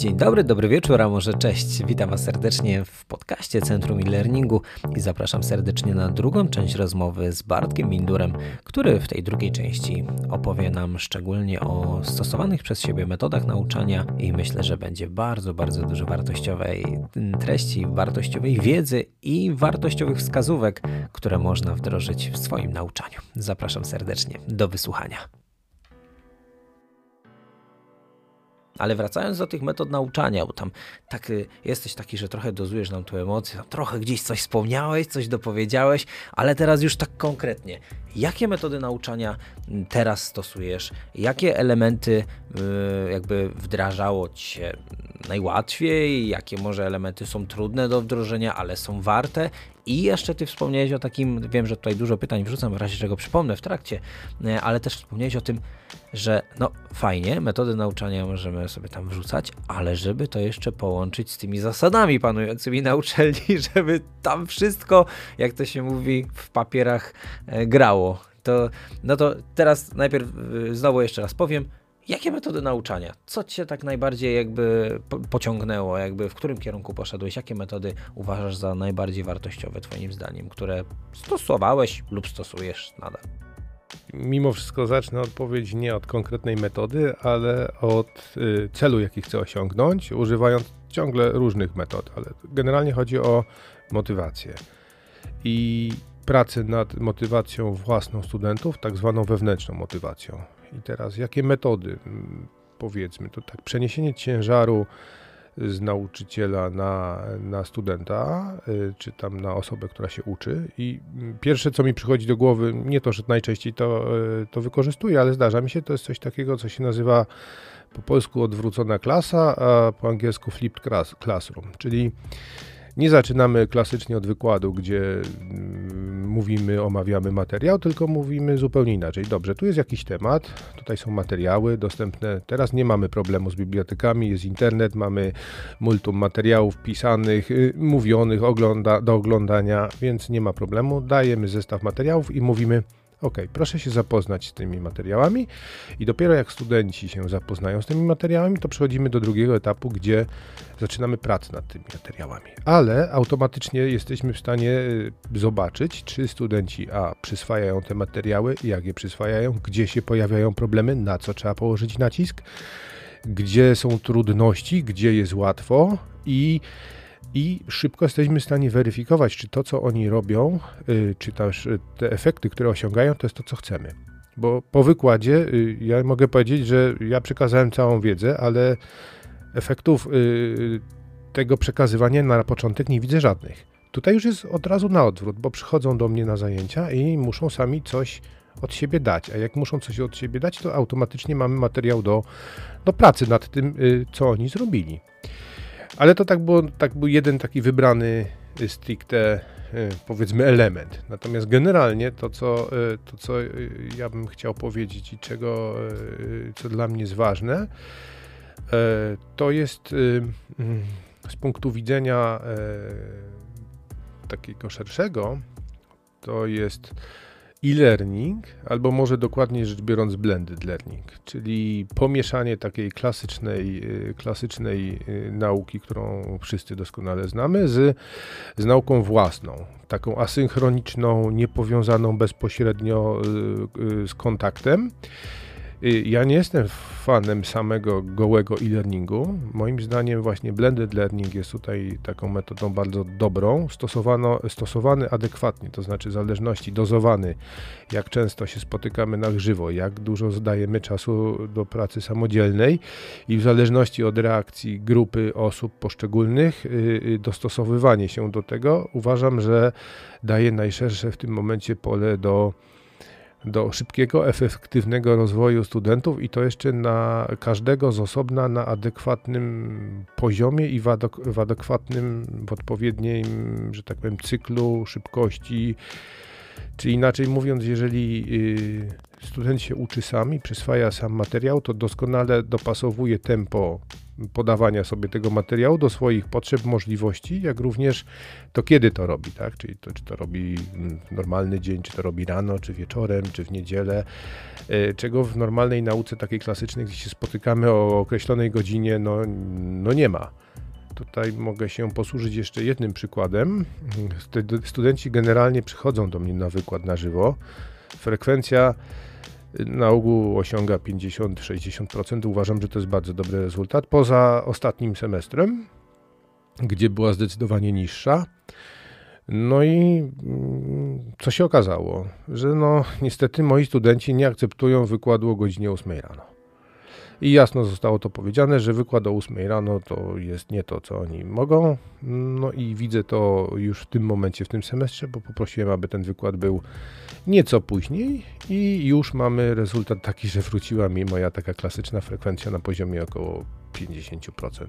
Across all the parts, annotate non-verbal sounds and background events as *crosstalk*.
Dzień dobry, dobry wieczór, a może cześć. Witam Was serdecznie w podcaście Centrum e-Learningu i zapraszam serdecznie na drugą część rozmowy z Bartkiem Mindurem, który w tej drugiej części opowie nam szczególnie o stosowanych przez siebie metodach nauczania i myślę, że będzie bardzo, bardzo dużo wartościowej treści, wartościowej wiedzy i wartościowych wskazówek, które można wdrożyć w swoim nauczaniu. Zapraszam serdecznie do wysłuchania. Ale wracając do tych metod nauczania, bo tam tak y, jesteś taki, że trochę dozujesz nam tu emocje, trochę gdzieś coś wspomniałeś, coś dopowiedziałeś, ale teraz już tak konkretnie. Jakie metody nauczania teraz stosujesz? Jakie elementy y, jakby wdrażało ci się najłatwiej? Jakie może elementy są trudne do wdrożenia, ale są warte? I jeszcze ty wspomniałeś o takim, wiem, że tutaj dużo pytań wrzucam, w razie czego przypomnę w trakcie, y, ale też wspomniałeś o tym, że no fajnie, metody nauczania możemy sobie tam wrzucać, ale żeby to jeszcze połączyć z tymi zasadami panującymi na uczelni, *laughs* żeby tam wszystko, jak to się mówi, w papierach e, grało. To, no to teraz najpierw e, znowu jeszcze raz powiem, Jakie metody nauczania? Co cię tak najbardziej jakby pociągnęło, jakby w którym kierunku poszedłeś? Jakie metody uważasz za najbardziej wartościowe twoim zdaniem, które stosowałeś lub stosujesz nadal? mimo wszystko zacznę odpowiedź nie od konkretnej metody, ale od y, celu, jaki chcę osiągnąć, używając ciągle różnych metod, ale generalnie chodzi o motywację i pracę nad motywacją własną studentów, tak zwaną wewnętrzną motywacją. I teraz jakie metody? Mm, powiedzmy, to tak przeniesienie ciężaru z nauczyciela na, na studenta, y, czy tam na osobę, która się uczy. I pierwsze, co mi przychodzi do głowy, nie to, że najczęściej to, y, to wykorzystuję, ale zdarza mi się, to jest coś takiego, co się nazywa po polsku odwrócona klasa, a po angielsku flipped classroom, czyli nie zaczynamy klasycznie od wykładu, gdzie mm, mówimy, omawiamy materiał, tylko mówimy zupełnie inaczej. Dobrze, tu jest jakiś temat, tutaj są materiały dostępne. Teraz nie mamy problemu z bibliotekami, jest internet, mamy multum materiałów pisanych, y, mówionych, ogląda, do oglądania, więc nie ma problemu. Dajemy zestaw materiałów i mówimy Ok, proszę się zapoznać z tymi materiałami i dopiero jak studenci się zapoznają z tymi materiałami, to przechodzimy do drugiego etapu, gdzie zaczynamy pracę nad tymi materiałami. Ale automatycznie jesteśmy w stanie y, zobaczyć, czy studenci A przyswajają te materiały, jak je przyswajają, gdzie się pojawiają problemy, na co trzeba położyć nacisk, gdzie są trudności, gdzie jest łatwo i i szybko jesteśmy w stanie weryfikować, czy to, co oni robią, y, czy też y, te efekty, które osiągają, to jest to, co chcemy. Bo po wykładzie y, ja mogę powiedzieć, że ja przekazałem całą wiedzę, ale efektów tego przekazywania na początek nie widzę żadnych. Tutaj już jest od razu na odwrót, bo przychodzą do mnie na zajęcia i muszą sami coś od siebie dać. A jak muszą coś od siebie dać, to automatycznie mamy materiał do, do pracy nad tym, co oni zrobili. Ale to tak, było, tak był jeden taki wybrany y, stricte y, powiedzmy element. Natomiast generalnie to co, y, to, co ja bym chciał powiedzieć i czego, co dla mnie jest ważne, to jest mm, z punktu widzenia takiego szerszego, to jest e-learning, albo może dokładniej rzecz biorąc blended learning, czyli pomieszanie takiej klasycznej, y, klasycznej y, nauki, którą wszyscy doskonale znamy, z, z nauką własną, taką asynchroniczną, niepowiązaną bezpośrednio y, z kontaktem. Ja nie jestem fanem samego gołego e-learningu. Moim zdaniem właśnie blended learning jest tutaj taką metodą bardzo dobrą, stosowano, stosowany adekwatnie, to znaczy zależności, dozowany, jak często się spotykamy na żywo, jak dużo zdajemy czasu do pracy samodzielnej i w zależności od reakcji grupy osób poszczególnych, y, y, dostosowywanie się do tego uważam, że daje najszersze w tym momencie pole do do szybkiego, efektywnego rozwoju studentów i to jeszcze na każdego z osobna na adekwatnym poziomie i w, w adekwatnym, w odpowiednim, że tak powiem, cyklu, szybkości, Czy inaczej mówiąc, jeżeli y, student się uczy sam i przyswaja sam materiał, to doskonale dopasowuje tempo podawania sobie tego materiału do swoich potrzeb, możliwości, jak również to kiedy to robi, tak? Czyli to, czy to robi w normalny dzień, czy to robi rano, czy wieczorem, czy w niedzielę, y, czego w normalnej nauce takiej klasycznej, gdzie się spotykamy o określonej godzinie, no, no nie ma. Tutaj mogę się posłużyć jeszcze jednym przykładem. Studenci generalnie przychodzą do mnie na wykład na żywo. Frekwencja y, na ogół osiąga 50-60%. Uważam, że to jest bardzo dobry rezultat. Poza ostatnim semestrem, gdzie była zdecydowanie niższa. No i mm, co się okazało? Że no niestety moi studenci nie akceptują wykładu o godzinie 8 rano. I jasno zostało to powiedziane, że wykład o 8 rano to jest nie to, co oni mogą. No i widzę to już w tym momencie, w tym semestrze, bo poprosiłem, aby ten wykład był nieco później i już mamy rezultat taki, że wróciła mi moja taka klasyczna frekwencja na poziomie około 50%.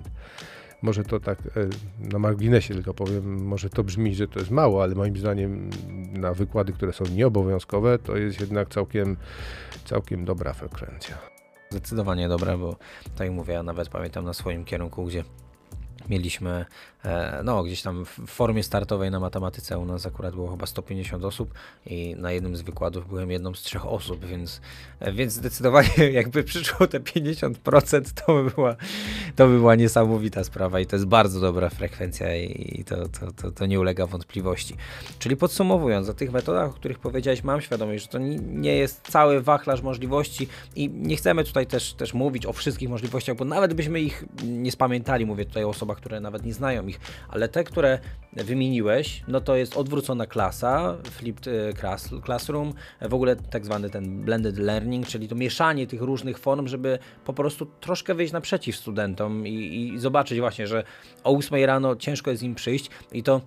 Może to tak e, na marginesie tylko powiem, może to brzmi, że to jest mało, ale moim zdaniem na wykłady, które są nieobowiązkowe, to jest jednak całkiem, całkiem dobra frekwencja. Zdecydowanie dobre, bo tak jak mówię, ja nawet pamiętam na swoim kierunku, gdzie mieliśmy no, gdzieś tam w formie startowej na matematyce u nas akurat było chyba 150 osób i na jednym z wykładów byłem jedną z trzech osób, więc, e, więc zdecydowanie *laughs* jakby przyszło te 50%, to by, była, to by była niesamowita sprawa i to jest bardzo dobra frekwencja i to, to, to, to nie ulega wątpliwości. Czyli podsumowując, o tych metodach, o których powiedziałeś, mam świadomość, że to nie jest cały wachlarz możliwości i nie chcemy tutaj też, też mówić o wszystkich możliwościach, bo nawet byśmy ich nie spamiętali, mówię tutaj o osobach, które nawet nie znają ale te, które wymieniłeś, no to jest odwrócona klasa, flipped e, classroom, w ogóle tak zwany ten blended learning, czyli to mieszanie tych różnych form, żeby po prostu troszkę wyjść naprzeciw studentom i, i zobaczyć właśnie, że o 8 rano ciężko jest im przyjść i to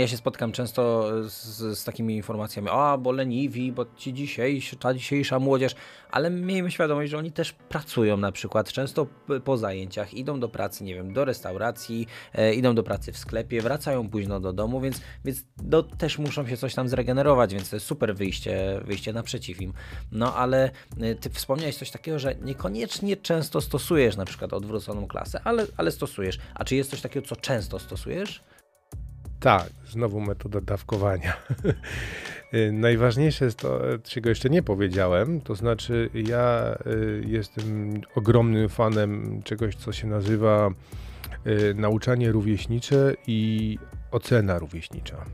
ja się spotkam często z, z, takimi informacjami, a bo leniwi, bo ci dzisiejsi, ta dzisiejsza młodzież, ale miejmy świadomość, że oni też pracują na przykład, często po zajęciach, idą do pracy, nie wiem, do restauracji, e, idą do pracy w sklepie, wracają późno do domu, więc, więc no, też muszą się coś tam zregenerować, więc to jest super wyjście, wyjście naprzeciw im. No ale e, ty wspomniałeś coś takiego, że niekoniecznie często stosujesz na przykład odwróconą klasę, ale, ale stosujesz. A czy jest coś takiego, co często stosujesz? Tak, znowu metoda dawkowania. *laughs* Y, najważniejsze jest to, czego jeszcze nie powiedziałem, to znaczy ja y, jestem ogromnym fanem czegoś, co się nazywa y, nauczanie rówieśnicze i ocena rówieśnicza.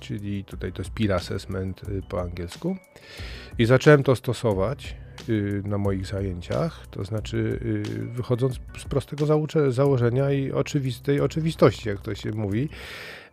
Czyli tutaj to jest peer assessment po angielsku. I zacząłem to stosować na moich zajęciach, to znaczy wychodząc z prostego założenia i oczywistej oczywistości, jak to się mówi,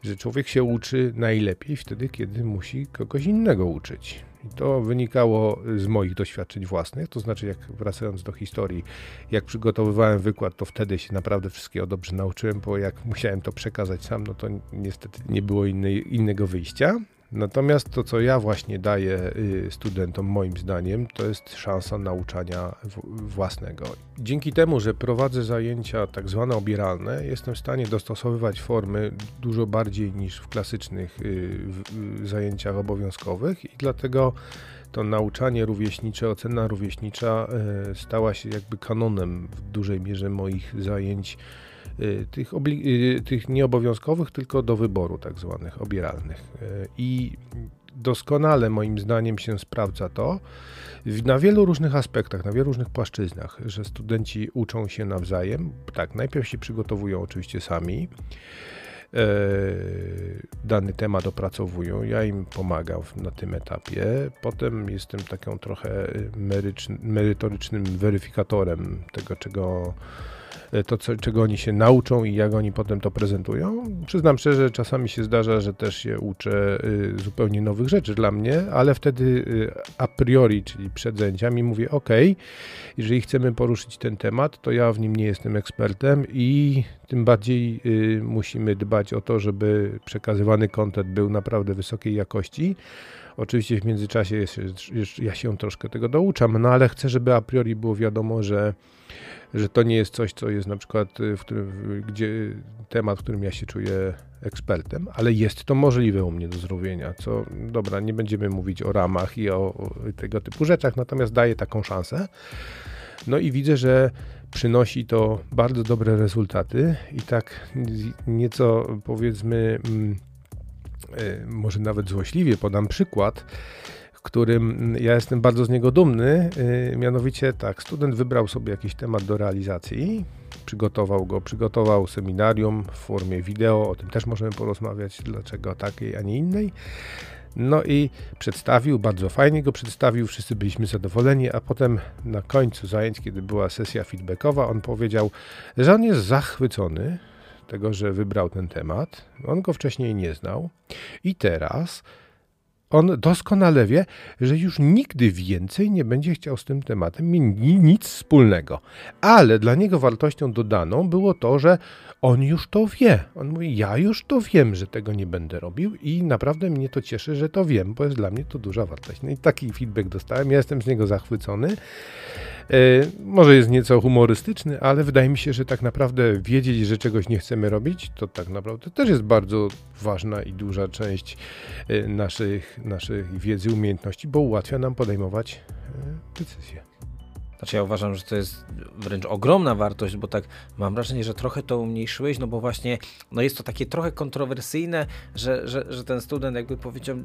że człowiek się uczy najlepiej wtedy, kiedy musi kogoś innego uczyć. I to wynikało z moich doświadczeń własnych, to znaczy, jak wracając do historii, jak przygotowywałem wykład, to wtedy się naprawdę wszystkiego dobrze nauczyłem, bo jak musiałem to przekazać sam, no to niestety nie było innej, innego wyjścia. Natomiast to, co ja właśnie daję y, studentom, moim zdaniem, to jest szansa nauczania własnego. Dzięki temu, że prowadzę zajęcia tak zwane obieralne, jestem w stanie dostosowywać formy dużo bardziej niż w klasycznych y, zajęciach obowiązkowych i dlatego to nauczanie rówieśnicze, ocena rówieśnicza y, stała się jakby kanonem w dużej mierze moich zajęć Y, tych, y, tych nieobowiązkowych, tylko do wyboru tak zwanych obieralnych. Y, I doskonale moim zdaniem się sprawdza to na wielu różnych aspektach, na wielu różnych płaszczyznach, że studenci uczą się nawzajem. Tak, najpierw się przygotowują oczywiście sami. Dany temat opracowują, ja im pomagam na tym etapie. Potem jestem taką trochę merytorycznym weryfikatorem tego, czego to, co, czego oni się nauczą i jak oni potem to prezentują. Przyznam szczerze, czasami się zdarza, że też się uczę y, zupełnie nowych rzeczy dla mnie, ale wtedy y, a priori, czyli przed zajęciami mówię, ok, jeżeli chcemy poruszyć ten temat, to ja w nim nie jestem ekspertem i tym bardziej y, musimy dbać o to, żeby przekazywany kontent był naprawdę wysokiej jakości, Oczywiście w międzyczasie jest, ja się troszkę tego douczam, no ale chcę, żeby a priori było wiadomo, że, że to nie jest coś, co jest na przykład w którym, gdzie temat, w którym ja się czuję ekspertem, ale jest to możliwe u mnie do zrobienia, co dobra, nie będziemy mówić o ramach i o, o tego typu rzeczach, natomiast daje taką szansę. No i widzę, że przynosi to bardzo dobre rezultaty i tak nieco powiedzmy, mm, może nawet złośliwie podam przykład, którym ja jestem bardzo z niego dumny. E, mianowicie tak, student wybrał sobie jakiś temat do realizacji, przygotował go, przygotował seminarium w formie wideo, o tym też możemy porozmawiać, dlaczego takiej, a nie innej. No i przedstawił, bardzo fajnie go przedstawił, wszyscy byliśmy zadowoleni, a potem na końcu zajęć, kiedy była sesja feedbackowa, on powiedział, że on jest zachwycony tego, że wybrał ten temat. On go wcześniej nie znał i teraz on doskonale wie, że już nigdy więcej nie będzie chciał z tym tematem mieć nic wspólnego. Ale dla niego wartością dodaną było to, że on już to wie. On mówi: Ja już to wiem, że tego nie będę robił, i naprawdę mnie to cieszy, że to wiem, bo jest dla mnie to duża wartość. No i taki feedback dostałem. Ja jestem z niego zachwycony. E, może jest nieco humorystyczny, ale wydaje mi się, że tak naprawdę wiedzieć, że czegoś nie chcemy robić, to tak naprawdę też jest bardzo ważna i duża część e, naszych, naszych wiedzy, umiejętności, bo ułatwia nam podejmować e, decyzje. Znaczy ja uważam, że to jest wręcz ogromna wartość, bo tak mam wrażenie, że trochę to umniejszyłeś, no bo właśnie no jest to takie trochę kontrowersyjne, że, że, że ten student jakby powiedział, y,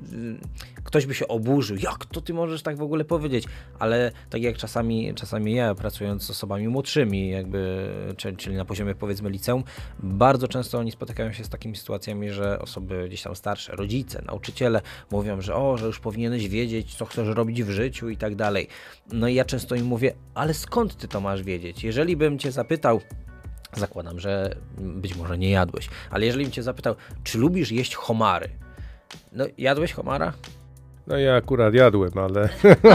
ktoś by się oburzył, jak to ty możesz tak w ogóle powiedzieć, ale tak jak czasami, czasami ja pracując z osobami młodszymi, jakby, czyli na poziomie powiedzmy liceum, bardzo często oni spotykają się z takimi sytuacjami, że osoby gdzieś tam starsze, rodzice, nauczyciele mówią, że o, że już powinieneś wiedzieć, co chcesz robić w życiu i tak dalej. No i ja często im mówię, ale skąd ty to masz wiedzieć? Jeżeli bym cię zapytał, zakładam, że być może nie jadłeś, ale jeżeli bym cię zapytał, czy lubisz jeść homary? No, jadłeś homara? No ja akurat jadłem, ale...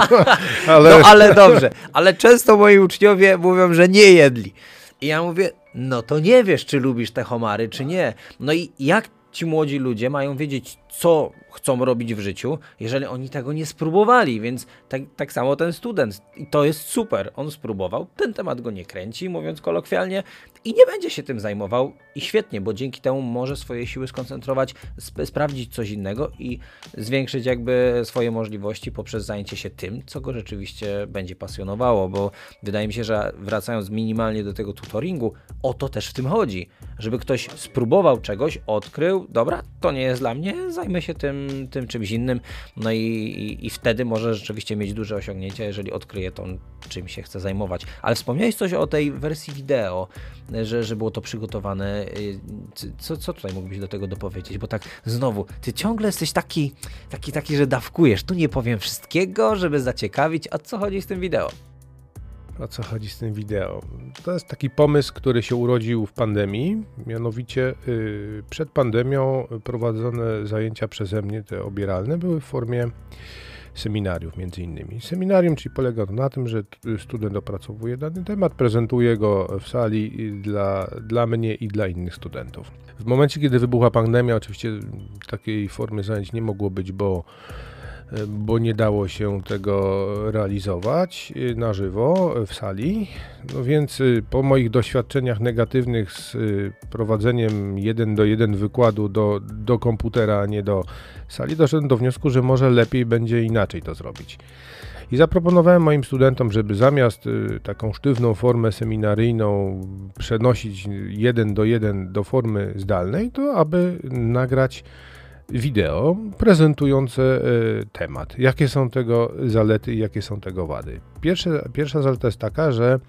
*laughs* ale... No ale dobrze, ale często moi uczniowie mówią, że nie jedli. I ja mówię, no to nie wiesz, czy lubisz te homary, czy nie. No i jak ci młodzi ludzie mają wiedzieć, co chcą robić w życiu, jeżeli oni tego nie spróbowali, więc tak, tak samo ten student. I to jest super. On spróbował, ten temat go nie kręci, mówiąc kolokwialnie, i nie będzie się tym zajmował. I świetnie, bo dzięki temu może swoje siły skoncentrować, sp sprawdzić coś innego i zwiększyć jakby swoje możliwości poprzez zajęcie się tym, co go rzeczywiście będzie pasjonowało, bo wydaje mi się, że wracając minimalnie do tego tutoringu, o to też w tym chodzi, żeby ktoś spróbował czegoś, odkrył, dobra, to nie jest dla mnie, zajmę się tym tym, czymś innym, no i, i, i, wtedy może rzeczywiście mieć duże osiągnięcia, jeżeli odkryje to, czym się chce zajmować. Ale wspomniałeś coś o tej wersji wideo, że, że było to przygotowane. Y, co, co tutaj mógłbyś do tego dopowiedzieć? Bo tak znowu, ty ciągle jesteś taki, taki, taki, że dawkujesz. Tu nie powiem wszystkiego, żeby zaciekawić. A co chodzi z tym wideo? o co chodzi z tym wideo. To jest taki pomysł, który się urodził w pandemii. Mianowicie yy, przed pandemią prowadzone zajęcia przeze mnie, te obieralne, były w formie seminariów między innymi. Seminarium, czyli polega to na tym, że student opracowuje dany temat, prezentuje go w sali dla, dla mnie i dla innych studentów. W momencie, kiedy wybuchła pandemia, oczywiście takiej formy zajęć nie mogło być, bo bo nie dało się tego realizować y, na żywo w sali. No więc y, po moich doświadczeniach negatywnych z y, prowadzeniem jeden do jeden wykładu do, do komputera, a nie do sali, doszedłem do wniosku, że może lepiej będzie inaczej to zrobić. I zaproponowałem moim studentom, żeby zamiast taką sztywną formę seminaryjną przenosić jeden do jeden do formy zdalnej, to aby nagrać wideo prezentujące e, temat. Jakie są tego zalety i jakie są tego wady? Pierwsze, pierwsza zaleta jest taka, że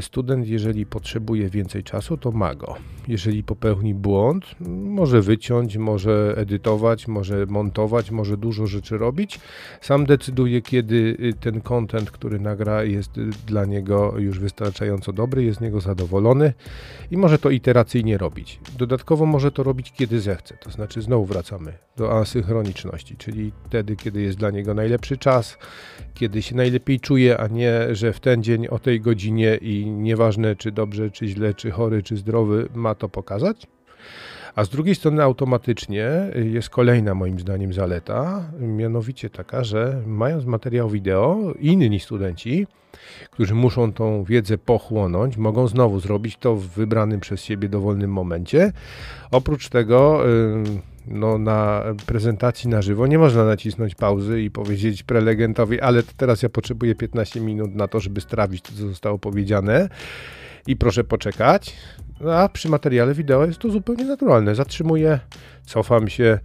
student, jeżeli potrzebuje więcej czasu, to ma go. Jeżeli popełni błąd, może wyciąć, może edytować, może montować, może dużo rzeczy robić. Sam decyduje, kiedy ten content, który nagra, jest dla niego już wystarczająco dobry, jest z niego zadowolony i może to iteracyjnie robić. Dodatkowo może to robić, kiedy zechce. To znaczy, znowu wracamy do asynchroniczności, czyli wtedy, kiedy jest dla niego najlepszy czas, kiedy się najlepiej czuje, a nie, że w ten dzień o tej godzinie i nieważne czy dobrze, czy źle, czy chory, czy zdrowy ma to pokazać. A z drugiej strony automatycznie jest kolejna moim zdaniem zaleta, mianowicie taka, że mając materiał wideo, inni studenci, którzy muszą tą wiedzę pochłonąć, mogą znowu zrobić to w wybranym przez siebie dowolnym momencie. Oprócz tego no, na prezentacji na żywo nie można nacisnąć pauzy i powiedzieć prelegentowi, ale teraz ja potrzebuję 15 minut na to, żeby strawić to, co zostało powiedziane i proszę poczekać. A przy materiale wideo jest to zupełnie naturalne. Zatrzymuję, cofam się,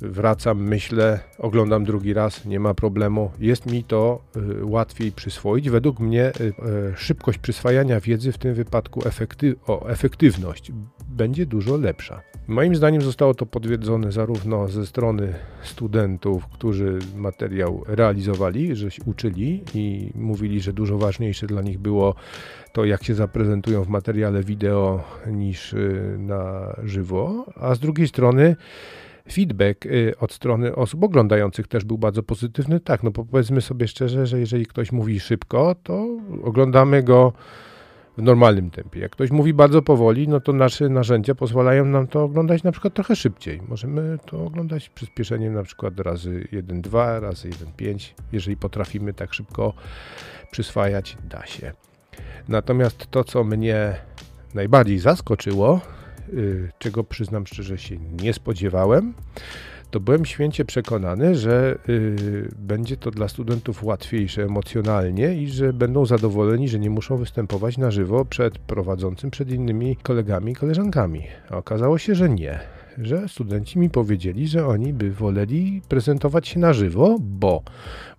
wracam, myślę, oglądam drugi raz, nie ma problemu. Jest mi to y, łatwiej przyswoić. Według mnie y, y, szybkość przyswajania wiedzy w tym wypadku efekty o efektywność będzie dużo lepsza. Moim zdaniem zostało to potwierdzone zarówno ze strony studentów, którzy materiał realizowali, że się uczyli i mówili, że dużo ważniejsze dla nich było to, jak się zaprezentują w materiale wideo niż na żywo, a z drugiej strony feedback y, od strony osób oglądających też był bardzo pozytywny. Tak, no powiedzmy sobie szczerze, że jeżeli ktoś mówi szybko, to oglądamy go w normalnym tempie. Jak ktoś mówi bardzo powoli, no to nasze narzędzia pozwalają nam to oglądać na przykład trochę szybciej. Możemy to oglądać przyspieszeniem na przykład razy 1,2, razy 1,5. Jeżeli potrafimy tak szybko przyswajać, da się. Natomiast to, co mnie najbardziej zaskoczyło, czego przyznam szczerze się nie spodziewałem, to byłem święcie przekonany, że y, będzie to dla studentów łatwiejsze emocjonalnie i że będą zadowoleni, że nie muszą występować na żywo przed prowadzącym, przed innymi kolegami i koleżankami. A okazało się, że nie że studenci mi powiedzieli, że oni by woleli prezentować się na żywo, bo,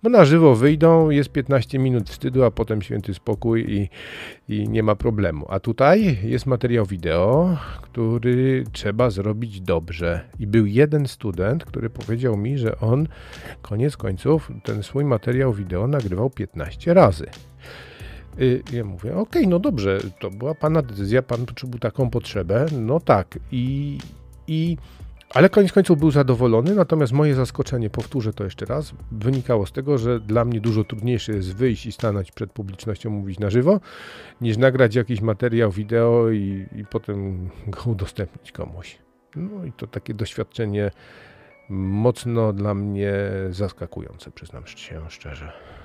bo na żywo wyjdą, jest 15 minut wstydu, a potem święty spokój i, i nie ma problemu. A tutaj jest materiał wideo, który trzeba zrobić dobrze. I był jeden student, który powiedział mi, że on koniec końców ten swój materiał wideo nagrywał 15 razy. Y, ja mówię, okej, okay, no dobrze, to była Pana decyzja, Pan poczuł taką potrzebę, no tak. I, i, ale koniec końców był zadowolony, natomiast moje zaskoczenie, powtórzę to jeszcze raz, wynikało z tego, że dla mnie dużo trudniejsze jest wyjść i stanąć przed publicznością, mówić na żywo, niż nagrać jakiś materiał wideo i, i potem go udostępnić komuś. No i to takie doświadczenie mocno dla mnie zaskakujące, przyznam się szczerze.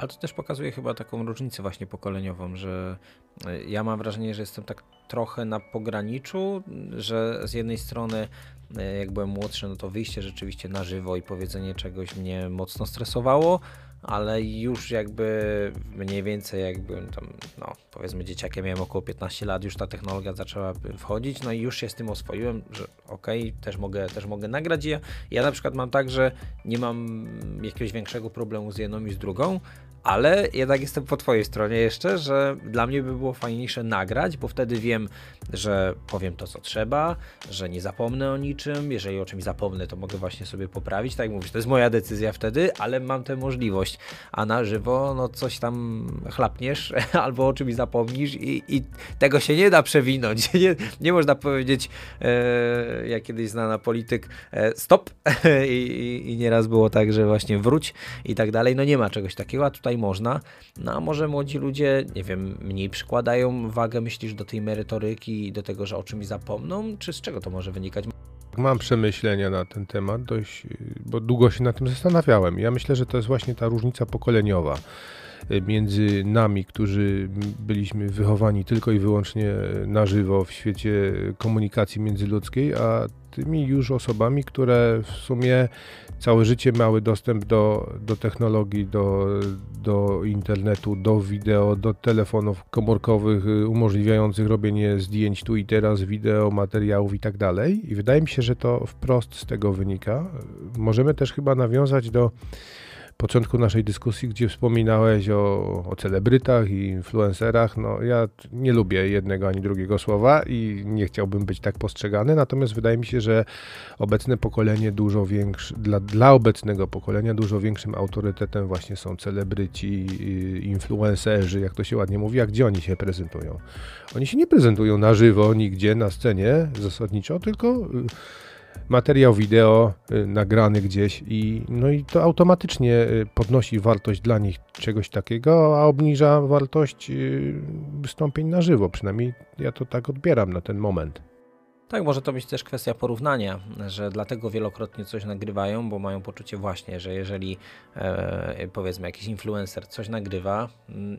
Ale to też pokazuje chyba taką różnicę właśnie pokoleniową, że e, ja mam wrażenie, że jestem tak trochę na pograniczu, że z jednej strony e, jak byłem młodszy, no to wyjście rzeczywiście na żywo i powiedzenie czegoś mnie mocno stresowało, ale już jakby mniej więcej jak tam, no powiedzmy dzieciakiem, miałem około 15 lat, już ta technologia zaczęła wchodzić, no i już się z tym oswoiłem, że okej, okay, też, mogę, też mogę nagrać. Ja, ja na przykład mam tak, że nie mam jakiegoś większego problemu z jedną i z drugą, ale jednak jestem po twojej stronie jeszcze, że dla mnie by było fajniejsze nagrać, bo wtedy wiem, że powiem to, co trzeba, że nie zapomnę o niczym. Jeżeli o czymś zapomnę, to mogę właśnie sobie poprawić. Tak jak mówisz, to jest moja decyzja wtedy, ale mam tę możliwość. A na żywo, no coś tam chlapniesz *laughs* albo o czymś zapomnisz i, i tego się nie da przewinąć. *laughs* Nie, nie można powiedzieć, e, jak kiedyś znana polityk, e, stop *laughs* I, i, i nieraz było tak, że właśnie wróć i tak dalej. No nie ma czegoś takiego, a tutaj tutaj można. No a może młodzi ludzie, nie wiem, mniej przykładają wagę, myślisz, do tej merytoryki i do tego, że o czymś zapomną? Czy z czego to może wynikać? Mam przemyślenia na ten temat, dość, bo długo się nad tym zastanawiałem. Ja myślę, że to jest właśnie ta różnica pokoleniowa y, między nami, którzy byliśmy wychowani tylko i wyłącznie na żywo w świecie komunikacji międzyludzkiej, a tymi już osobami, które w sumie całe życie miały dostęp do, do technologii, do, do internetu, do wideo, do telefonów komórkowych y, umożliwiających robienie zdjęć tu i teraz, wideo, materiałów i tak dalej. I wydaje mi się, że to wprost z tego wynika. Możemy też chyba nawiązać do początku naszej dyskusji, gdzie wspominałeś o, o celebrytach i influencerach. No, ja nie lubię jednego ani drugiego słowa i nie chciałbym być tak postrzegany, natomiast wydaje mi się, że obecne pokolenie dużo większe, dla, dla obecnego pokolenia dużo większym autorytetem właśnie są celebryci, influencerzy, jak to się ładnie mówi, a gdzie oni się prezentują? Oni się nie prezentują na żywo, nigdzie, na scenie zasadniczo, tylko materiał wideo y, nagrany gdzieś i no i to automatycznie y, podnosi wartość dla nich czegoś takiego, a obniża wartość y, wystąpień na żywo. Przynajmniej ja to tak odbieram na ten moment. Tak, może to być też kwestia porównania, że dlatego wielokrotnie coś nagrywają, bo mają poczucie właśnie, że jeżeli e, powiedzmy jakiś influencer coś nagrywa,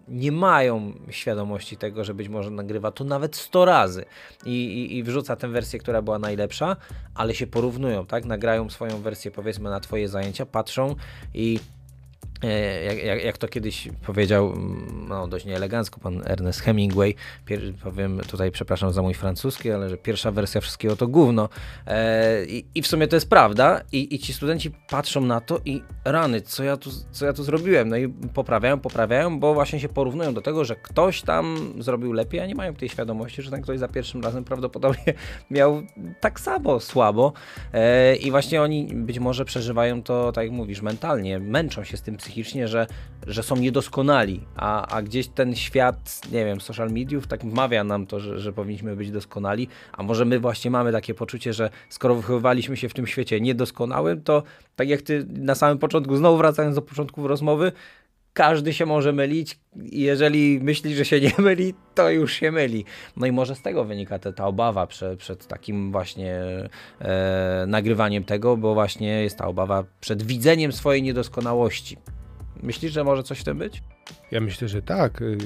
nie mają świadomości tego, że być może nagrywa to nawet 100 razy i, i, i wrzuca tę wersję, która była najlepsza, ale się porównują, tak? Nagrają swoją wersję powiedzmy na Twoje zajęcia, patrzą i jak, jak, jak, to kiedyś powiedział, mm, no dość nieelegancko, pan Ernest Hemingway, pier, powiem tutaj, przepraszam za mój francuski, ale że pierwsza wersja wszystkiego to gówno. E, i, i, w sumie to jest prawda I, i ci studenci patrzą na to i rany, co ja, tu, co ja tu zrobiłem? No i poprawiają, poprawiają, bo właśnie się porównują do tego, że ktoś tam zrobił lepiej, a nie mają tej świadomości, że ten ktoś za pierwszym razem prawdopodobnie *laughs* miał tak samo słabo e, i właśnie oni być może przeżywają to, tak jak mówisz, mentalnie, męczą się z tym psychicznie psychicznie, że, że są niedoskonali, a, a gdzieś ten świat, nie wiem, social mediów tak wmawia nam to, że, że powinniśmy być doskonali, a może my właśnie mamy takie poczucie, że skoro wychowywaliśmy się w tym świecie niedoskonałym, to tak jak ty na samym początku, znowu wracając do początku rozmowy, każdy się może mylić jeżeli myśli, że się nie *laughs* myli, to już się myli. No i może z tego wynika ta, ta obawa przed, przed takim właśnie e, nagrywaniem tego, bo właśnie jest ta obawa przed widzeniem swojej niedoskonałości. Myślisz, że może coś w tym być? Ja myślę, że tak. Y,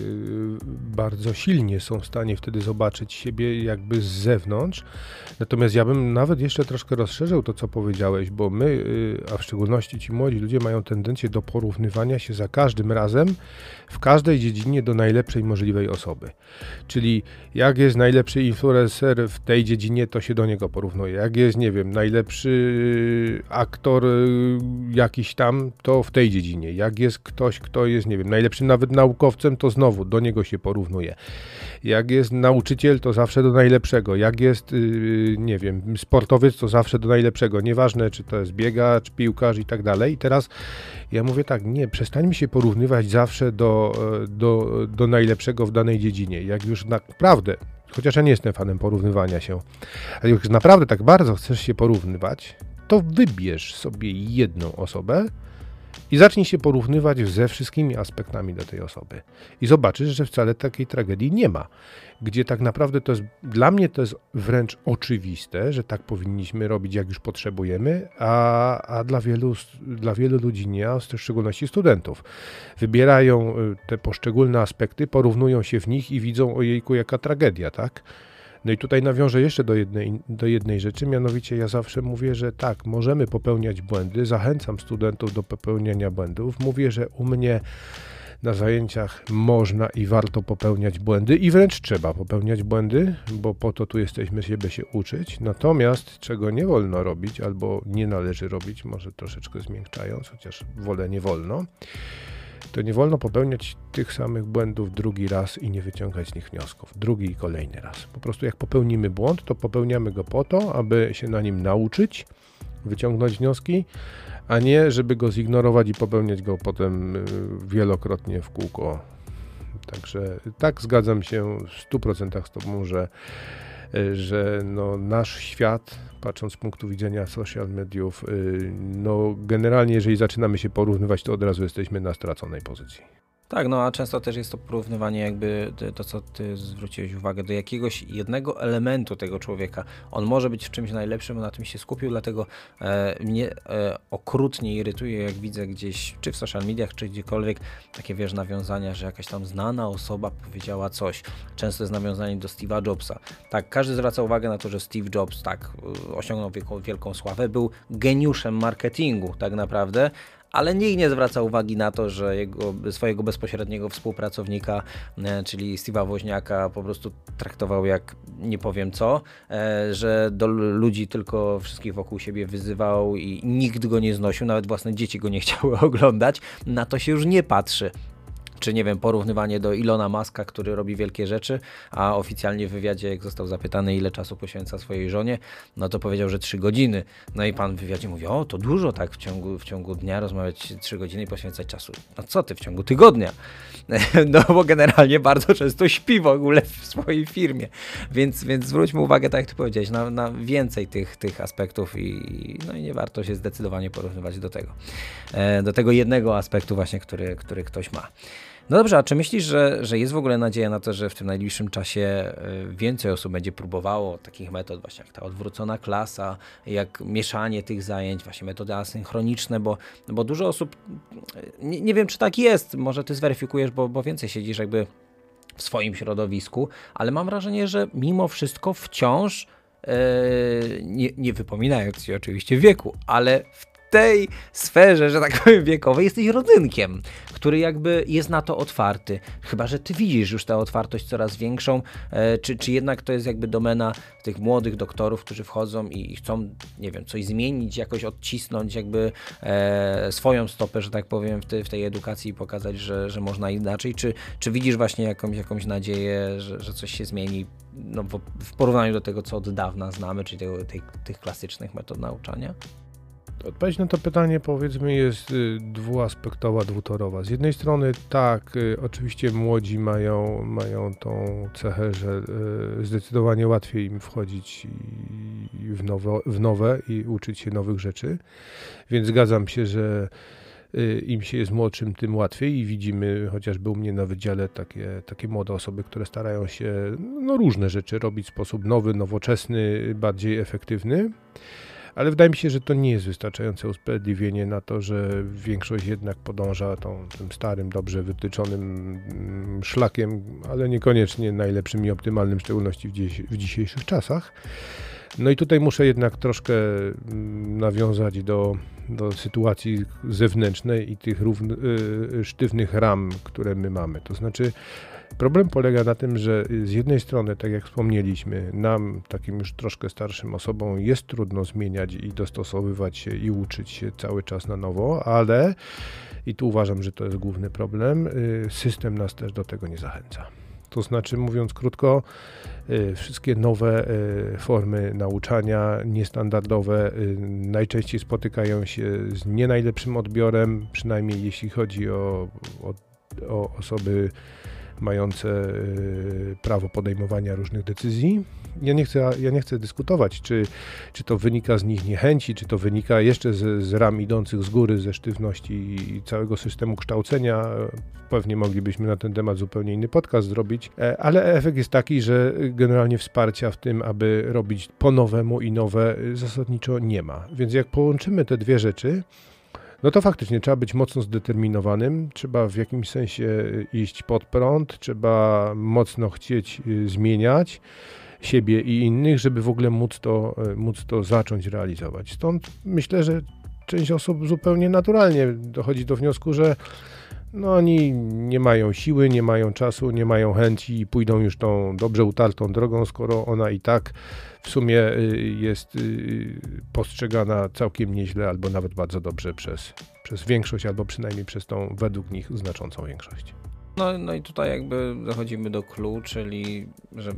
bardzo silnie są w stanie wtedy zobaczyć siebie jakby z zewnątrz. Natomiast ja bym nawet jeszcze troszkę rozszerzył to, co powiedziałeś, bo my, y, a w szczególności ci młodzi ludzie, mają tendencję do porównywania się za każdym razem w każdej dziedzinie do najlepszej możliwej osoby. Czyli jak jest najlepszy influencer w tej dziedzinie, to się do niego porównuje. Jak jest, nie wiem, najlepszy aktor y, jakiś tam, to w tej dziedzinie. Jak jest ktoś, kto jest, nie wiem, najlepszym nawet naukowcem, to znowu do niego się porównuje. Jak jest nauczyciel, to zawsze do najlepszego. Jak jest, yy, nie wiem, sportowiec, to zawsze do najlepszego. Nieważne, czy to jest biegacz, piłkarz i tak dalej. I teraz ja mówię tak, nie, przestańmy się porównywać zawsze do, e, do, do najlepszego w danej dziedzinie. Jak już naprawdę chociaż ja nie jestem fanem porównywania się, ale jak naprawdę tak bardzo chcesz się porównywać, to wybierz sobie jedną osobę, i zacznij się porównywać ze wszystkimi aspektami do tej osoby. I zobaczysz, że wcale takiej tragedii nie ma. Gdzie tak naprawdę to jest, dla mnie to jest wręcz oczywiste, że tak powinniśmy robić, jak już potrzebujemy, a, a dla, wielu, dla wielu ludzi nie, a w szczególności studentów. Wybierają y, te poszczególne aspekty, porównują się w nich i widzą, ojejku, jaka tragedia, tak? No i tutaj nawiążę jeszcze do jednej, do jednej rzeczy, mianowicie ja zawsze mówię, że tak, możemy popełniać błędy, zachęcam studentów do popełniania błędów, mówię, że u mnie na zajęciach można i warto popełniać błędy i wręcz trzeba popełniać błędy, bo po to tu jesteśmy, żeby się uczyć. Natomiast czego nie wolno robić albo nie należy robić, może troszeczkę zmiękczając, chociaż wolę nie wolno, to nie wolno popełniać tych samych błędów drugi raz i nie wyciągać z nich wniosków. Drugi i kolejny raz. Po prostu jak popełnimy błąd, to popełniamy go po to, aby się na nim nauczyć, wyciągnąć wnioski, a nie żeby go zignorować i popełniać go potem y, wielokrotnie w kółko. Także tak zgadzam się w 100% z Tobą, że, y, że no, nasz świat patrząc z punktu widzenia social mediów, y, no generalnie jeżeli zaczynamy się porównywać, to od razu jesteśmy na straconej pozycji. Tak, no a często też jest to porównywanie jakby to, co ty zwróciłeś uwagę, do jakiegoś jednego elementu tego człowieka. On może być w czymś najlepszym, na tym się skupił, dlatego e, mnie e, okrutnie irytuje, jak widzę gdzieś, czy w social mediach, czy gdziekolwiek, takie wiesz, nawiązania, że jakaś tam znana osoba powiedziała coś. Często jest nawiązanie do Steve'a Jobsa. Tak, każdy zwraca uwagę na to, że Steve Jobs tak osiągnął wielką, wielką sławę, był geniuszem marketingu tak naprawdę, ale nikt nie zwraca uwagi na to, że jego, swojego bezpośredniego współpracownika, e, czyli Steve'a Woźniaka, po prostu traktował jak nie powiem co, e, że do ludzi tylko wszystkich wokół siebie wyzywał i nikt go nie znosił, nawet własne dzieci go nie *laughs* chciały oglądać. Na to się już nie patrzy czy nie wiem, porównywanie do Ilona Maska, który robi wielkie rzeczy, a oficjalnie w wywiadzie, jak został zapytany, ile czasu poświęca swojej żonie, no to powiedział, że 3 godziny. No i pan w wywiadzie mówi, o to dużo tak w ciągu, w ciągu dnia rozmawiać 3 godziny i poświęcać czasu. No co ty, w ciągu tygodnia? *laughs* No bo generalnie bardzo często śpi w ogóle w swojej firmie. Więc, więc zwróćmy uwagę, tak jak ty powiedziałeś, na, na więcej tych, tych aspektów i, no i nie warto się zdecydowanie porównywać do tego. E, do tego jednego aspektu właśnie, który, który ktoś ma. No dobrze, a czy myślisz, że, że jest w ogóle nadzieja na to, że w tym najbliższym czasie e, więcej osób będzie próbowało takich metod, właśnie jak ta odwrócona klasa, jak mieszanie tych zajęć, właśnie metody asynchroniczne, bo, bo dużo osób, nie, nie wiem czy tak jest, może ty zweryfikujesz, bo, bo więcej siedzisz jakby w swoim środowisku, ale mam wrażenie, że mimo wszystko wciąż, yy, nie, nie wypominając się oczywiście wieku, ale w tej sferze, że tak powiem, wiekowej jesteś rodzynkiem, który jakby jest na to otwarty. Chyba, że ty widzisz już tę otwartość coraz większą, e, czy, czy jednak to jest jakby domena tych młodych doktorów, którzy wchodzą i chcą, nie wiem, coś zmienić, jakoś odcisnąć jakby e, swoją stopę, że tak powiem, w, w tej edukacji i pokazać, że, że można inaczej, czy, czy widzisz właśnie jakąś, jakąś nadzieję, że, że coś się zmieni no, w, w porównaniu do tego, co od dawna znamy, czyli tego, tej, tych klasycznych metod nauczania? Odpowiedź na to pytanie powiedzmy jest y, dwuaspektowa, dwutorowa. Z jednej strony tak, y, oczywiście młodzi mają, mają tą cechę, że y, zdecydowanie łatwiej im wchodzić w nowe, w nowe i uczyć się nowych rzeczy, więc zgadzam się, że im się jest młodszym, tym łatwiej i widzimy chociażby u mnie na wydziale takie, takie młode osoby, które starają się no, różne rzeczy robić w sposób nowy, nowoczesny, bardziej efektywny ale wydaje mi się, że to nie jest wystarczające usprawiedliwienie na to, że większość jednak podąża tą, tym starym, dobrze wytyczonym mm, szlakiem, ale niekoniecznie najlepszym i optymalnym, w szczególności w, dziś, w dzisiejszych czasach. No i tutaj muszę jednak troszkę mm, nawiązać do, do sytuacji zewnętrznej i tych równ, y, sztywnych ram, które my mamy. To znaczy, Problem polega na tym, że z jednej strony, tak jak wspomnieliśmy, nam, takim już troszkę starszym osobom, jest trudno zmieniać i dostosowywać się i uczyć się cały czas na nowo, ale i tu uważam, że to jest główny problem, y, system nas też do tego nie zachęca. To znaczy, mówiąc krótko, y, wszystkie nowe y, formy nauczania, niestandardowe, najczęściej spotykają się z nie najlepszym odbiorem, przynajmniej jeśli chodzi o, o, o osoby mające y, prawo podejmowania różnych decyzji. Ja nie chcę, ja nie chcę dyskutować, czy, czy to wynika z nich niechęci, czy to wynika jeszcze z, z ram idących z góry, ze sztywności całego systemu kształcenia. Pewnie moglibyśmy na ten temat zupełnie inny podcast zrobić, e, ale efekt jest taki, że generalnie wsparcia w tym, aby robić po nowemu i nowe, zasadniczo nie ma. Więc jak połączymy te dwie rzeczy, no to faktycznie trzeba być mocno zdeterminowanym, trzeba w jakimś sensie y, iść pod prąd, trzeba mocno chcieć y, zmieniać siebie i innych, żeby w ogóle móc to, y, móc to zacząć realizować. Stąd myślę, że część osób zupełnie naturalnie dochodzi do wniosku, że no oni nie mają siły, nie mają czasu, nie mają chęci i pójdą już tą dobrze utartą drogą, skoro ona i tak w sumie y, jest y, postrzegana całkiem nieźle albo nawet bardzo dobrze przez, przez większość, albo przynajmniej przez tą według nich znaczącą większość. No, no i tutaj jakby dochodzimy do clue, czyli że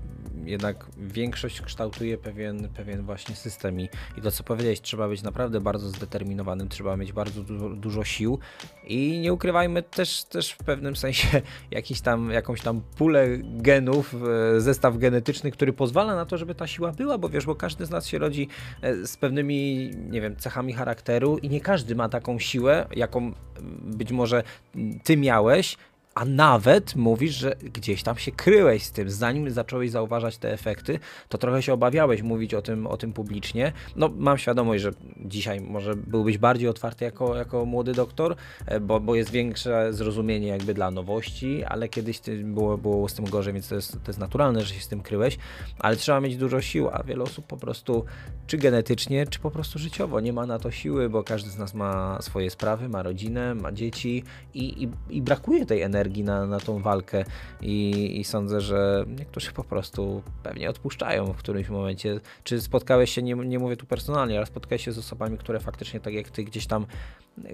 jednak większość kształtuje pewien, pewien właśnie system i, i to co powiedziałeś, trzeba być naprawdę bardzo zdeterminowanym, trzeba mieć bardzo dużo, dużo sił i nie ukrywajmy też, też w pewnym sensie *laughs* jakiś tam, jakąś tam pulę genów, e, zestaw genetyczny, który pozwala na to, żeby ta siła była, bo wiesz, bo każdy z nas się rodzi e, z pewnymi, nie wiem, cechami charakteru i nie każdy ma taką siłę, jaką być może ty miałeś, a nawet mówisz, że gdzieś tam się kryłeś z tym, zanim zacząłeś zauważać te efekty, to trochę się obawiałeś mówić o tym, o tym publicznie. No, mam świadomość, że dzisiaj może byłbyś bardziej otwarty jako, jako młody doktor, e, bo, bo jest większe zrozumienie jakby dla nowości, ale kiedyś było, było z tym gorzej, więc to jest, to jest naturalne, że się z tym kryłeś, ale trzeba mieć dużo sił, a wiele osób po prostu, czy genetycznie, czy po prostu życiowo nie ma na to siły, bo każdy z nas ma swoje sprawy, ma rodzinę, ma dzieci i, i, i brakuje tej energii energii na, na tą walkę i, i sądzę, że niektórzy po prostu pewnie odpuszczają w którymś momencie. Czy spotkałeś się, nie, nie mówię tu personalnie, ale spotkałeś się z osobami, które faktycznie tak jak ty gdzieś tam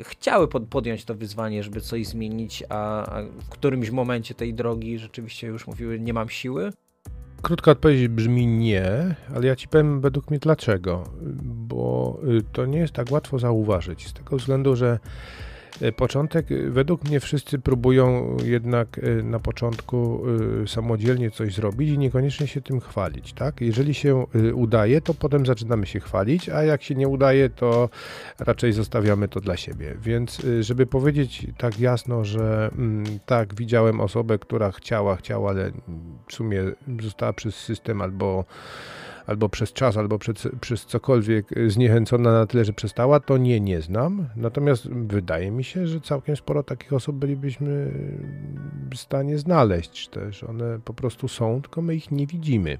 chciały pod, podjąć to wyzwanie, żeby coś zmienić, a, a w którymś momencie tej drogi rzeczywiście już mówiły, nie mam siły? Krótka odpowiedź brzmi nie, ale ja ci powiem według mnie dlaczego. Bo y, to nie jest tak łatwo zauważyć. Z tego względu, że początek, e, według mnie wszyscy próbują jednak e, na początku samodzielnie coś zrobić i niekoniecznie się tym chwalić, tak? Jeżeli się udaje, to potem zaczynamy się chwalić, a jak się nie udaje, to raczej zostawiamy to dla siebie. Więc żeby powiedzieć tak jasno, że mm, tak, widziałem osobę, która chciała, chciała, ale w sumie została przez system albo albo przez czas, albo przez, przez cokolwiek zniechęcona na tyle, że przestała, to nie, nie znam. Natomiast wydaje mi się, że całkiem sporo takich osób bylibyśmy w stanie znaleźć też. One po prostu są, tylko my ich nie widzimy.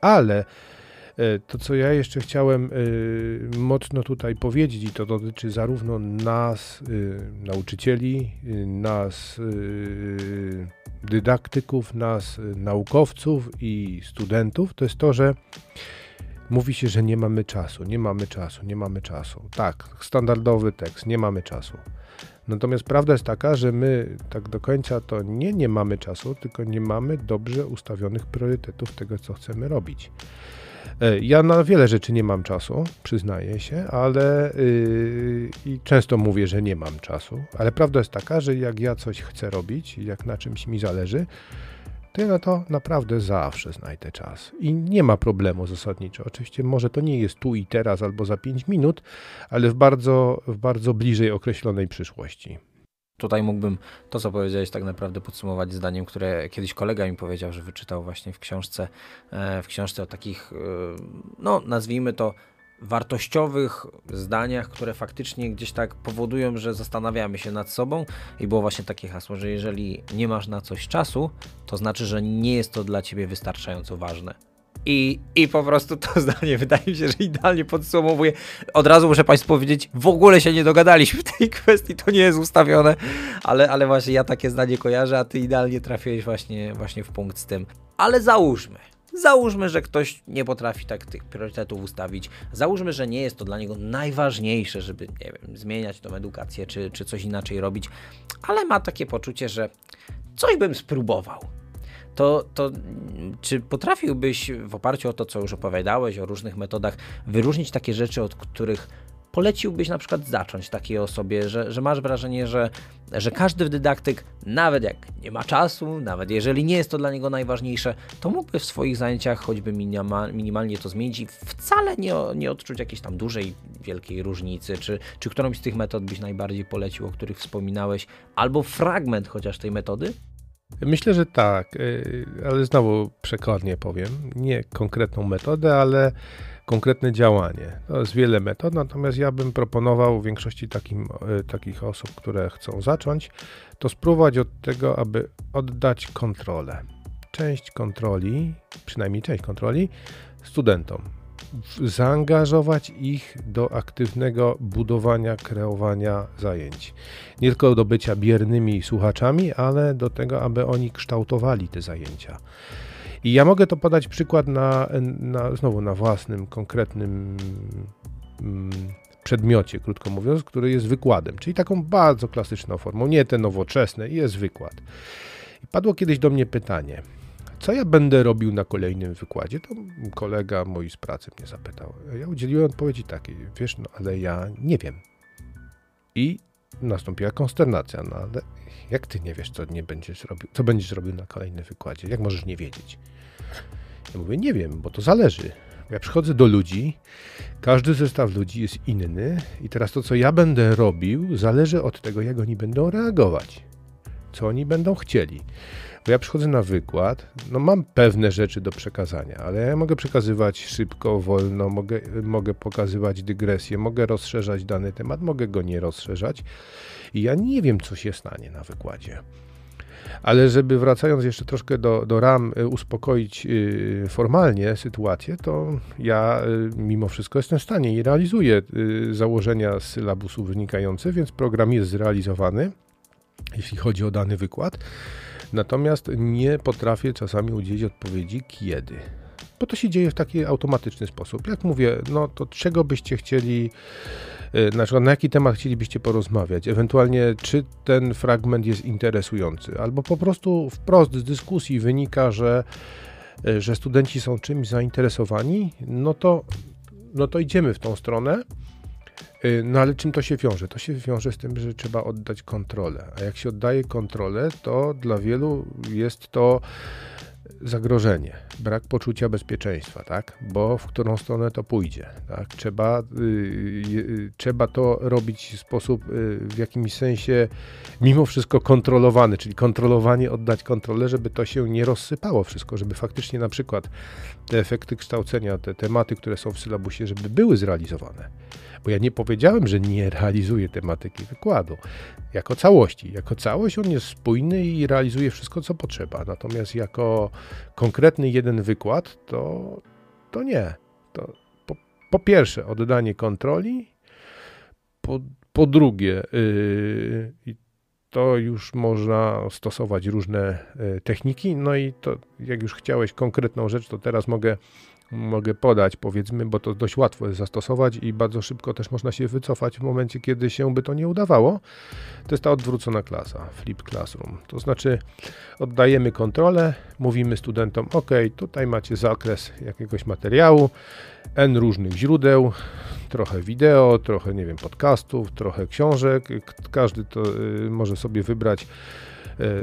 Ale e, to, co ja jeszcze chciałem mocno tutaj powiedzieć, i to dotyczy zarówno nas, nauczycieli, nas, dydaktyków, nas, y, naukowców i studentów, to jest to, że mówi się, że nie mamy czasu, nie mamy czasu, nie mamy czasu. Tak, standardowy tekst, nie mamy czasu. Natomiast prawda jest taka, że my tak do końca to nie nie mamy czasu, tylko nie mamy dobrze ustawionych priorytetów tego, co chcemy robić. E, ja na wiele rzeczy nie mam czasu, przyznaję się, ale yy, i często mówię, że nie mam czasu, ale prawda jest taka, że jak ja coś chcę robić, jak na czymś mi zależy, to ja na to naprawdę zawsze znajdę czas. I nie ma problemu zasadniczo. Oczywiście może to nie jest tu i teraz albo za 5 minut, ale w bardzo, w bardzo bliżej określonej przyszłości. Tutaj mógłbym to, co powiedziałeś, tak naprawdę podsumować zdaniem, które kiedyś kolega mi powiedział, że wyczytał właśnie w książce, e, w książce o takich, e, no nazwijmy to, wartościowych zdaniach, które faktycznie gdzieś tak powodują, że zastanawiamy się nad sobą i było właśnie takie hasło, że jeżeli nie masz na coś czasu, to znaczy, że nie jest to dla ciebie wystarczająco ważne. I, I po prostu to *laughs* zdanie wydaje mi się, że idealnie podsumowuje. Od razu muszę Państwu powiedzieć, w ogóle się nie dogadaliśmy w tej *laughs* kwestii, to nie jest ustawione, ale, ale właśnie ja takie zdanie kojarzę, a Ty idealnie trafiłeś właśnie, właśnie w punkt z tym. Ale załóżmy, Załóżmy, że ktoś nie potrafi tak tych priorytetów ustawić. Załóżmy, że nie jest to dla niego najważniejsze, żeby nie wiem, zmieniać tą edukację czy, czy coś inaczej robić, ale ma takie poczucie, że coś bym spróbował to, to czy potrafiłbyś w oparciu o to, co już opowiadałeś, o różnych metodach, wyróżnić takie rzeczy, od których poleciłbyś na przykład zacząć takiej osobie, że, że masz wrażenie, że, że każdy dydaktyk, nawet jak nie ma czasu, nawet jeżeli nie jest to dla niego najważniejsze, to mógłby w swoich zajęciach choćby minima, minimalnie to zmienić i wcale nie, nie odczuć jakiejś tam dużej, wielkiej różnicy, czy, czy którąś z tych metod byś najbardziej polecił, o których wspominałeś, albo fragment chociaż tej metody? Myślę, że tak, y, ale znowu przekładnie powiem. Nie konkretną metodę, ale konkretne działanie. To jest wiele metod, natomiast ja bym proponował większości takim, y, takich osób, które chcą zacząć, to spróbować od tego, aby oddać kontrolę. Część kontroli, przynajmniej część kontroli, studentom zaangażować ich do aktywnego budowania, kreowania zajęć. Nie tylko do bycia biernymi słuchaczami, ale do tego, aby oni kształtowali te zajęcia. I ja mogę to podać przykład na, na znowu na własnym, konkretnym mm, przedmiocie, krótko mówiąc, który jest wykładem, czyli taką bardzo klasyczną formą, nie te nowoczesne, jest wykład. I padło kiedyś do mnie pytanie, co ja będę robił na kolejnym wykładzie? To kolega mój z pracy mnie zapytał. Ja udzieliłem odpowiedzi takiej, wiesz, no ale ja nie wiem. I nastąpiła konsternacja, no ale jak ty nie wiesz, co nie będziesz robił, co będziesz robił na kolejnym wykładzie? Jak możesz nie wiedzieć? Ja mówię, nie wiem, bo to zależy. Ja przychodzę do ludzi, każdy zestaw ludzi jest inny i teraz to, co ja będę robił, zależy od tego, jak oni będą reagować, co oni będą chcieli. Bo ja przychodzę na wykład, no mam pewne rzeczy do przekazania, ale ja mogę przekazywać szybko, wolno, mogę, mogę pokazywać dygresję, mogę rozszerzać dany temat, mogę go nie rozszerzać i ja nie wiem, co się stanie na wykładzie. Ale żeby wracając jeszcze troszkę do, do ram, y, uspokoić y, formalnie sytuację, to ja y, mimo wszystko jestem w stanie i realizuję założenia z sylabusu wynikające, więc program jest zrealizowany, jeśli chodzi o dany wykład. Natomiast nie potrafię czasami udzielić odpowiedzi kiedy. Bo to się dzieje w taki automatyczny sposób. Jak mówię, no to czego byście chcieli, e, na przykład na jaki temat chcielibyście porozmawiać, ewentualnie czy ten fragment jest interesujący, albo po prostu wprost z dyskusji wynika, że, e, że studenci są czymś zainteresowani, no to, no to idziemy w tą stronę. Y, no ale czym to się wiąże? To się wiąże z tym, że trzeba oddać kontrolę. A jak się oddaje kontrolę, to dla wielu jest to zagrożenie, brak poczucia bezpieczeństwa, tak? Bo w którą stronę to pójdzie, tak? Trzeba, yy, trzeba to robić w sposób yy, w jakimś sensie mimo wszystko kontrolowany, czyli kontrolowanie, oddać kontrolę, żeby to się nie rozsypało wszystko, żeby faktycznie na przykład te efekty kształcenia, te tematy, które są w sylabusie, żeby były zrealizowane. Bo ja nie powiedziałem, że nie realizuję tematyki wykładu jako całości. Jako całość on jest spójny i realizuje wszystko, co potrzeba. Natomiast jako konkretny jeden wykład, to, to nie. To po, po pierwsze, oddanie kontroli. Po, po drugie, yy, to już można stosować różne yy, techniki. No i to, jak już chciałeś konkretną rzecz, to teraz mogę mogę podać, powiedzmy, bo to dość łatwo jest zastosować i bardzo szybko też można się wycofać w momencie, kiedy się by to nie udawało. To jest ta odwrócona klasa, flip classroom. To znaczy oddajemy kontrolę, mówimy studentom, ok, tutaj macie zakres jakiegoś materiału, n różnych źródeł, trochę wideo, trochę, nie wiem, podcastów, trochę książek. Każdy to y, może sobie wybrać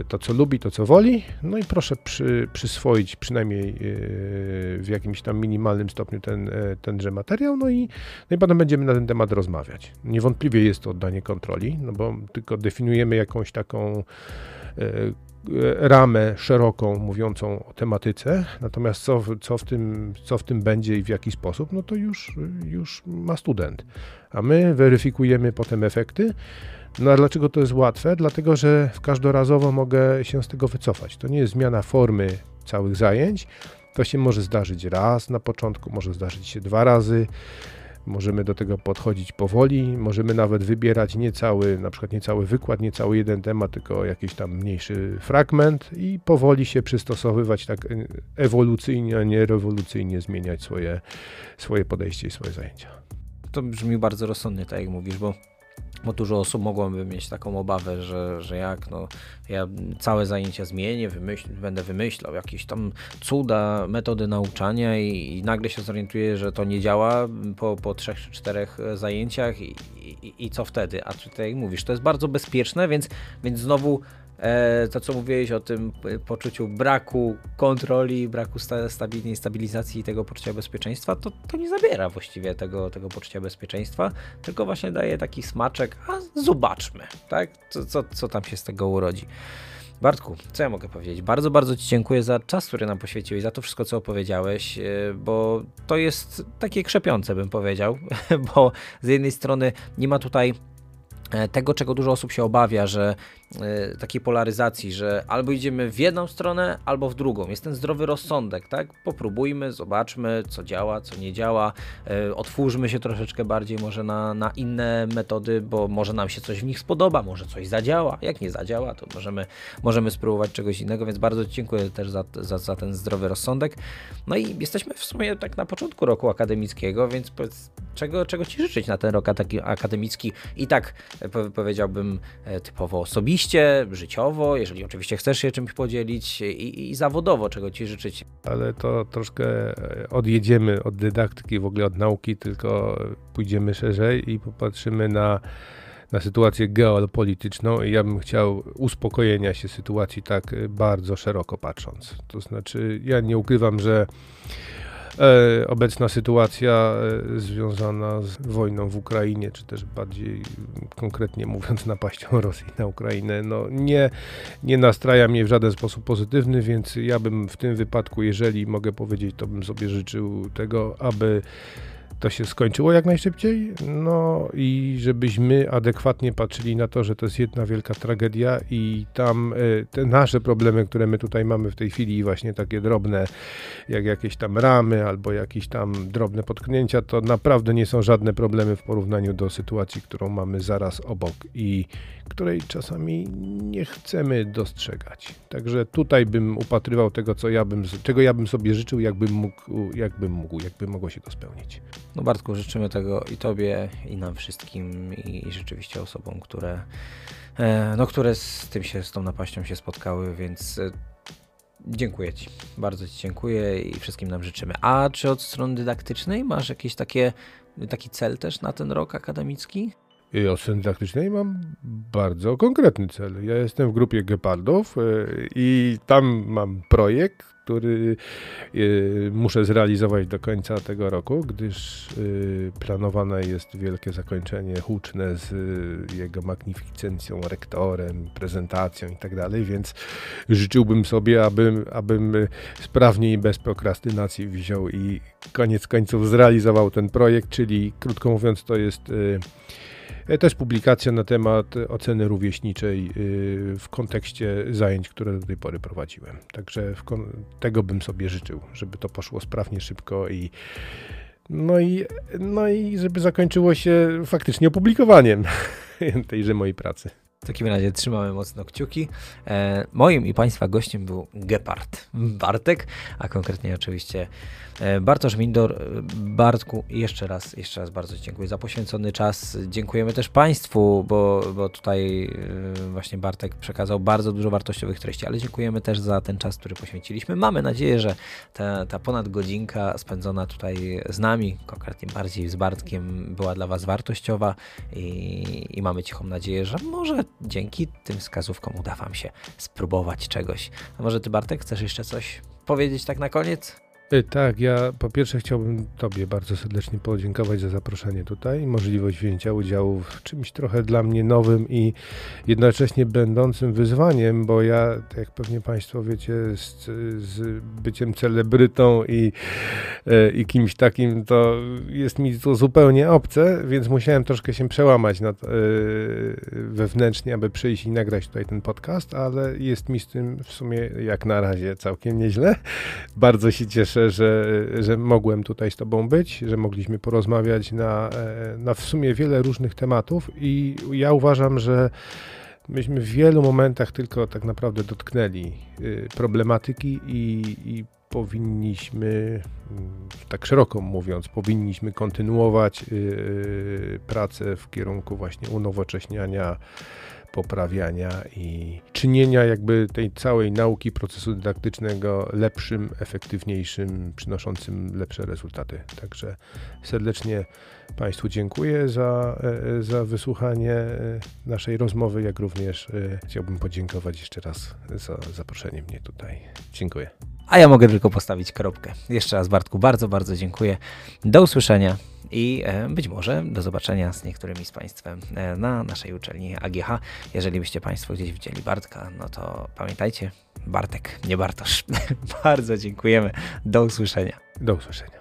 to, co lubi, to, co woli. No i proszę przy, przyswoić przynajmniej e, w jakimś tam minimalnym stopniu ten, e, tenże materiał, no i, no i potem będziemy na ten temat rozmawiać. Niewątpliwie jest to oddanie kontroli, no bo tylko definiujemy jakąś taką ramę szeroką mówiącą o tematyce, natomiast co, co, w tym, co w tym będzie i w jaki sposób, no to już, już ma student. A my weryfikujemy potem efekty, no a dlaczego to jest łatwe? Dlatego, że każdorazowo mogę się z tego wycofać. To nie jest zmiana formy całych zajęć. To się może zdarzyć raz na początku, może zdarzyć się dwa razy. Możemy do tego podchodzić powoli, możemy nawet wybierać nie cały, na przykład nie cały wykład, nie cały jeden temat, tylko jakiś tam mniejszy fragment i powoli się przystosowywać tak e, ewolucyjnie, a nie rewolucyjnie zmieniać swoje, swoje podejście i swoje zajęcia. To brzmi bardzo rozsądnie, tak jak mówisz, bo bo dużo osób mogłoby mieć taką obawę, że, że jak no, ja całe zajęcia zmienię, wymyśl, będę wymyślał jakieś tam cuda, metody nauczania i, i, nagle się zorientuję, że to nie działa po, po trzech czy czterech zajęciach i, i, i co wtedy? A tutaj jak mówisz, to jest bardzo bezpieczne, więc, więc znowu to, co mówiłeś o tym poczuciu braku kontroli, braku stabilnej stabilizacji tego poczucia bezpieczeństwa, to, to nie zabiera właściwie tego, tego poczucia bezpieczeństwa, tylko właśnie daje taki smaczek, a zobaczmy, tak? Co, co, co tam się z tego urodzi. Bartku, co ja mogę powiedzieć? Bardzo, bardzo Ci dziękuję za czas, który nam poświęciłeś, za to wszystko, co opowiedziałeś, e, bo to jest takie krzepiące, bym powiedział, *laughs* bo z jednej strony nie ma tutaj e, tego, czego dużo osób się obawia, że E, takiej polaryzacji, że albo idziemy w jedną stronę, albo w drugą. Jest ten zdrowy rozsądek, tak? Popróbujmy, zobaczmy, co działa, co nie działa. E, otwórzmy się troszeczkę bardziej może na, na inne metody, bo może nam się coś w nich spodoba, może coś zadziała. Jak nie zadziała, to możemy, możemy spróbować czegoś innego, więc bardzo dziękuję też za, za, za ten zdrowy rozsądek. No i jesteśmy w sumie tak na początku roku akademickiego, więc powiedz, czego, czego Ci życzyć na ten rok akademicki i tak powiedziałbym typowo osobiście, życiowo, jeżeli oczywiście chcesz się czymś podzielić i, i zawodowo, czego Ci życzyć. Ale to troszkę e, odjedziemy od dydaktyki, w ogóle od nauki, tylko pójdziemy szerzej i popatrzymy na na sytuację geopolityczną i ja bym chciał uspokojenia się sytuacji tak e, bardzo szeroko patrząc. To znaczy, ja nie ukrywam, że E, obecna sytuacja e, związana z wojną w Ukrainie, czy też bardziej konkretnie mówiąc *laughs* napaścią Rosji na Ukrainę, no nie, nie nastraja mnie w żaden sposób pozytywny, więc ja bym w tym wypadku, jeżeli mogę powiedzieć, to bym sobie życzył tego, aby to się skończyło jak najszybciej, no i żebyśmy adekwatnie patrzyli na to, że to jest jedna wielka tragedia i tam e, te nasze problemy, które my tutaj mamy w tej chwili, właśnie takie drobne, jak jakieś tam ramy albo jakieś tam drobne potknięcia, to naprawdę nie są żadne problemy w porównaniu do sytuacji, którą mamy zaraz obok i której czasami nie chcemy dostrzegać. Także tutaj bym upatrywał tego, co ja bym, czego ja bym sobie życzył, jakbym mógł, jakbym mógł, jakby mogło się to spełnić. No Bartku, życzymy tego i Tobie, i nam wszystkim, i, i rzeczywiście osobom, które, e, no, które z tym się, z tą napaścią się spotkały, więc e, dziękuję Ci. Bardzo Ci dziękuję i wszystkim nam życzymy. A czy od strony dydaktycznej masz jakieś takie, taki cel też na ten rok akademicki? I od strony dydaktycznej mam bardzo konkretny cel. Ja jestem w grupie Gepardów y, i tam mam projekt, który y, muszę zrealizować do końca tego roku, gdyż y, planowane jest wielkie zakończenie huczne z jego magnificencją, rektorem, prezentacją i tak więc życzyłbym sobie, abym, abym sprawnie i bez prokrastynacji wziął i koniec końców zrealizował ten projekt, czyli krótko mówiąc to jest też publikacja na temat oceny rówieśniczej y, w kontekście zajęć, które do tej pory prowadziłem. Także tego bym sobie życzył, żeby to poszło sprawnie, szybko i no i, no i żeby zakończyło się faktycznie opublikowaniem *laughs* tejże mojej pracy. W takim razie trzymamy mocno kciuki. E, moim i Państwa gościem był Gepard Bartek, a konkretnie oczywiście e, Bartosz Mindor. E, Bartku, jeszcze raz, jeszcze raz bardzo dziękuję za poświęcony czas. Dziękujemy też Państwu, bo, bo tutaj e, właśnie Bartek przekazał bardzo dużo wartościowych treści, ale dziękujemy też za ten czas, który poświęciliśmy. Mamy nadzieję, że ta, ta ponad godzinka spędzona tutaj z nami, konkretnie bardziej z Bartkiem, była dla Was wartościowa i, i mamy cichą nadzieję, że może dzięki tym wskazówkom uda Wam się spróbować czegoś. A może Ty, Bartek, chcesz jeszcze coś powiedzieć tak na koniec? Y, tak, ja po pierwsze chciałbym Tobie bardzo serdecznie podziękować za zaproszenie tutaj i możliwość wzięcia udziału w czymś trochę dla mnie nowym i jednocześnie będącym wyzwaniem, bo ja, tak jak pewnie Państwo wiecie, z, z byciem celebrytą i, e, i kimś takim, to jest mi to zupełnie obce, więc musiałem troszkę się przełamać nad, e, wewnętrznie, aby przyjść i nagrać tutaj ten podcast, ale jest mi z tym w sumie jak na razie całkiem nieźle. Bardzo się cieszę cieszę, że, że mogłem tutaj z Tobą być, że mogliśmy porozmawiać na, e, na w sumie wiele różnych tematów i ja uważam, że myśmy w wielu momentach tylko tak naprawdę dotknęli y, problematyki i, i powinniśmy, mm, tak szeroko mówiąc, powinniśmy kontynuować y, y, pracę w kierunku właśnie unowocześniania poprawiania i czynienia jakby tej całej nauki procesu dydaktycznego lepszym, efektywniejszym, przynoszącym lepsze rezultaty. Także serdecznie Państwu dziękuję za, e, za wysłuchanie e, naszej rozmowy, jak również e, chciałbym podziękować jeszcze raz za zaproszenie mnie tutaj. Dziękuję. A ja mogę tylko postawić kropkę. Jeszcze raz Bartku bardzo, bardzo dziękuję. Do usłyszenia i e, być może do zobaczenia z niektórymi z Państwem e, na naszej uczelni AGH. Jeżeli byście Państwo gdzieś widzieli Bartka, no to pamiętajcie, Bartek, nie Bartosz. *laughs* Bardzo dziękujemy. Do usłyszenia. Do usłyszenia.